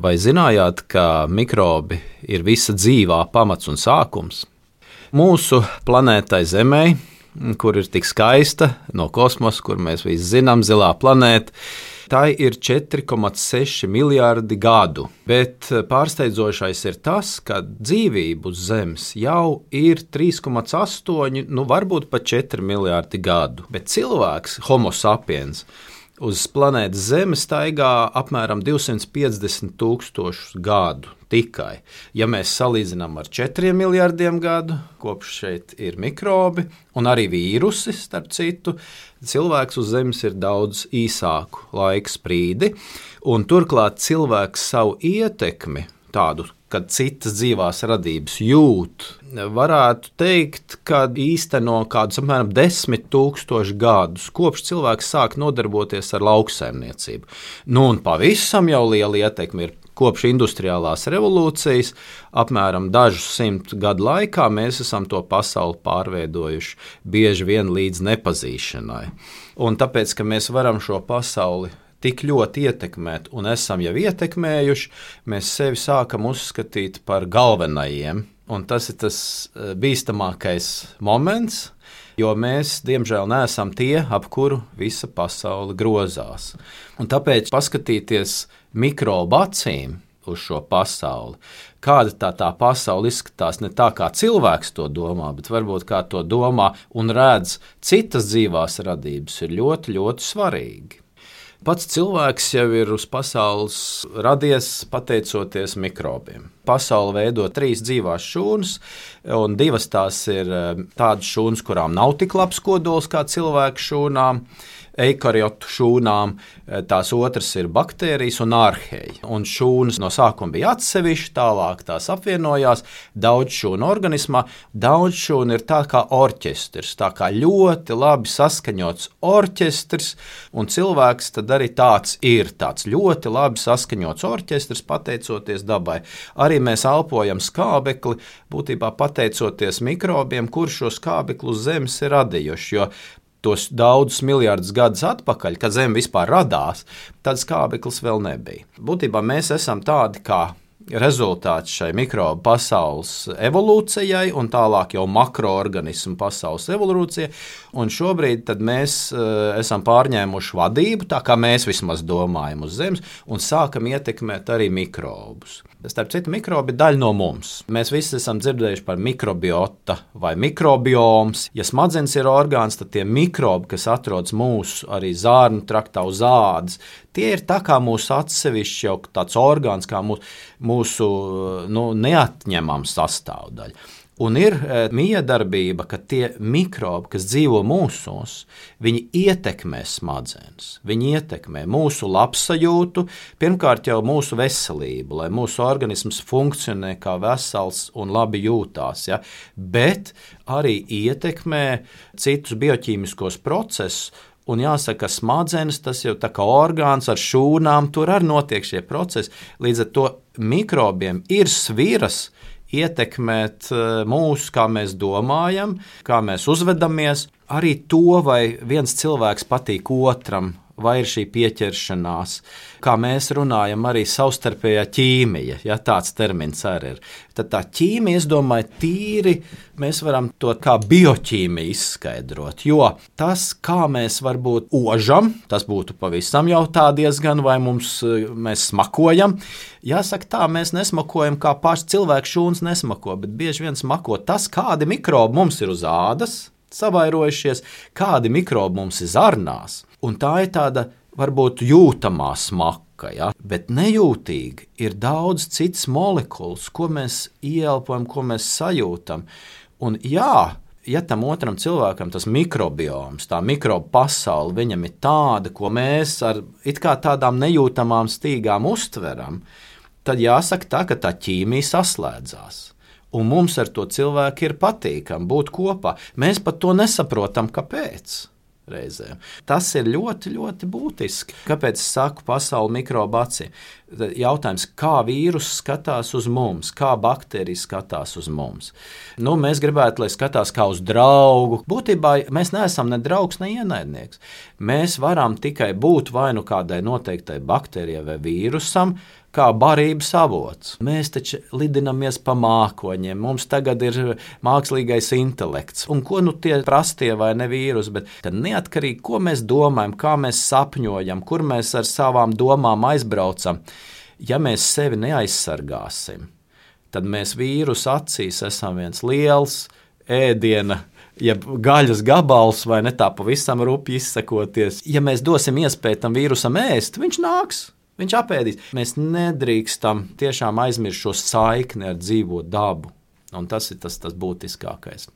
Vai zinājāt, ka mikrobi ir visa dzīvā pamats un sākums? Mūsu planētai Zemē, kur ir tik skaista no kosmosa, kur mēs visi zinām, zilā planēta, tai ir 4,6 miljardi gadu. Bet pārsteidzošais ir tas, ka dzīvība uz Zemes jau ir 3,8, nu varbūt pat 4 miljardi gadu. Bet cilvēks, Homo sapiens, uz planētas Zeme staigā apmēram 250 tūkstošus gadu tikai. Ja mēs salīdzinām ar 4 miljardiem gadu, kopš šeit ir mikrobi un arī vīrusi, starp citu, cilvēks uz Zemes ir daudz īsāku laika sprīdi, un turklāt cilvēks savu ietekmi tādu kad citas dzīvās radības jūt, varētu teikt, ka īsteno kādus apmēram desmit tūkstošus gadus, kopš cilvēks sāk nodarboties ar lauksaimniecību. Nu, un pavisam jau liela ietekme ir kopš industriālās revolūcijas, apmēram dažus simt gadu laikā, mēs esam to pasauli pārveidojuši bieži vien līdz nepazīšanai. Un tāpēc, ka mēs varam šo pasauli tik ļoti ietekmēt, un esam jau ietekmējuši, mēs sevi sākam uzskatīt par galvenajiem. Un tas ir tas eh, bīstamākais moments, jo mēs, diemžēl, neesam tie, ap kuru visa pasaule grozās. Un tāpēc paskatīties mikrobu acīm uz šo pasauli. Kāda tā, tā pasaule izskatās ne tā, kā cilvēks to domā, bet varbūt kā to domā un redz citas dzīvās radības, ir ļoti, ļoti svarīgi. Pats cilvēks jau ir uz pasaules radies pateicoties mikrobiem. Pasaule veido trīs dzīvās šūnas, un divas tās ir eh, tādas šūnas, kurām nav tik labs kodols kā cilvēku šūnām eikariotu šūnām, eh, tās otras ir baktērijas un ārhēji. Un šūnas no sākuma bija atsevišķi, tālāk tās apvienojās daudz šūnu organismā. Daudz šūnu ir tā kā orķestris, tā kā ļoti labi saskaņots orķestris, un cilvēks tad arī tāds ir, tāds ļoti labi saskaņots orķestris, pateicoties dabai. Arī mēs elpojam skābekli, būtībā pateicoties mikrobiem, kurš šo skābekli uz Zemes ir radījuši. Jo tos daudzus miljardus gadus atpakaļ, kad Zeme vispār radās, tad skābeklis vēl nebija. Būtībā mēs esam tādi kā rezultāts šai mikrobu pasaules evolūcijai, un tālāk jau makroorganismu pasaules evolūcijai. Un šobrīd mēs uh, esam pārņēmuši vadību, tā kā mēs vismaz domājam uz Zemes, un sākam ietekmēt arī mikrobus. Starp citu, mikrobi ir daļa no mums. Mēs visi esam dzirdējuši par mikrobiota vai mikrobioms. Ja smadzenes ir orgāns, tad tie mikrobi, kas atrodas mūsu arī zārnu traktā uz ādas, tie ir tā kā mūsu atsevišķi jau tāds orgāns, kā mūsu, mūsu nu, neatņemama sastāvdaļa. Un ir e, miedarbība, ka tie mikrobi, kas dzīvo mūsos, viņi ietekmē smadzenes, viņi ietekmē mūsu labsajūtu, pirmkārt jau mūsu veselību, lai mūsu organisms funkcionē kā vesels un labi jūtās, ja? bet arī ietekmē citus bioķīmiskos procesus. Un jāsaka, ka smadzenes tas jau tā kā orgāns ar šūnām, tur arī notiek šie procesi. Līdz ar to mikrobiem ir sviras, ietekmēt eh, mūsu, kā mēs domājam, kā mēs uzvedamies, arī to, vai viens cilvēks patīk otram, vai ir šī pieķeršanās, kā mēs runājam, arī savstarpējā ķīmija, ja tāds termins arī ir. Tad tā ķīmija, es domāju, tīri mēs varam to kā bioķīmiju izskaidrot. Jo tas, kā mēs varbūt ožam, tas būtu pavisam jau tā diezgan, vai mums, mēs smakojam. Jāsaka, tā mēs nesmakojam, kā paši cilvēku šūnas nesmako, bet bieži vien smako tas, kādi mikrobi mums ir uz ādas savairojušies, kādi mikrobi mums ir zarnās. Un tā ir tāda varbūt jūtamā smaka, ja? bet nejūtīgi ir daudz citas molekulas, ko mēs ieelpojam, ko mēs sajūtam. Un jā, ja tam otram cilvēkam tas mikrobioms, tā mikroba pasaule, viņam ir tāda, ko mēs ar tādām nejūtamām stīgām uztveram, tad jāsaka tā, ka tā ķīmija saslēdzās. Un mums ar to cilvēku ir patīkami būt kopā. Mēs pat to nesaprotam, kāpēc reizēm. Tas ir ļoti, ļoti būtiski. Kāpēc es saku pasauli mikrobāci? Jautājums, kā vīruss skatās uz mums, kā baktērijas skatās uz mums. Nu, mēs gribētu, lai skatās kā uz draugu. Būtībā mēs neesam ne draugs, ne ienaidnieks. Mēs varam tikai būt vai nu kādai noteiktai baktērijai vai vīrusam, kā barības avots. Mēs taču lidinamies pa mākoņiem, mums tagad ir mākslīgais intelekts. Un ko nu tie prastie vai ne vīrusi, bet neatkarīgi, ko mēs domājam, kā mēs sapņojam, kur mēs ar savām domām aizbraucam, ja mēs sevi neaizsargāsim, tad mēs vīrusu acīs esam viens liels ēdiena ja gaļas gabals vai ne tā pavisam rupji izsakoties, ja mēs dosim iespēju tam vīrusam ēst, viņš nāks. Viņš apēdīs. Mēs nedrīkstam tiešām aizmirst šo saikni ar dzīvo dabu. Un tas ir tas, tas būtiskākais.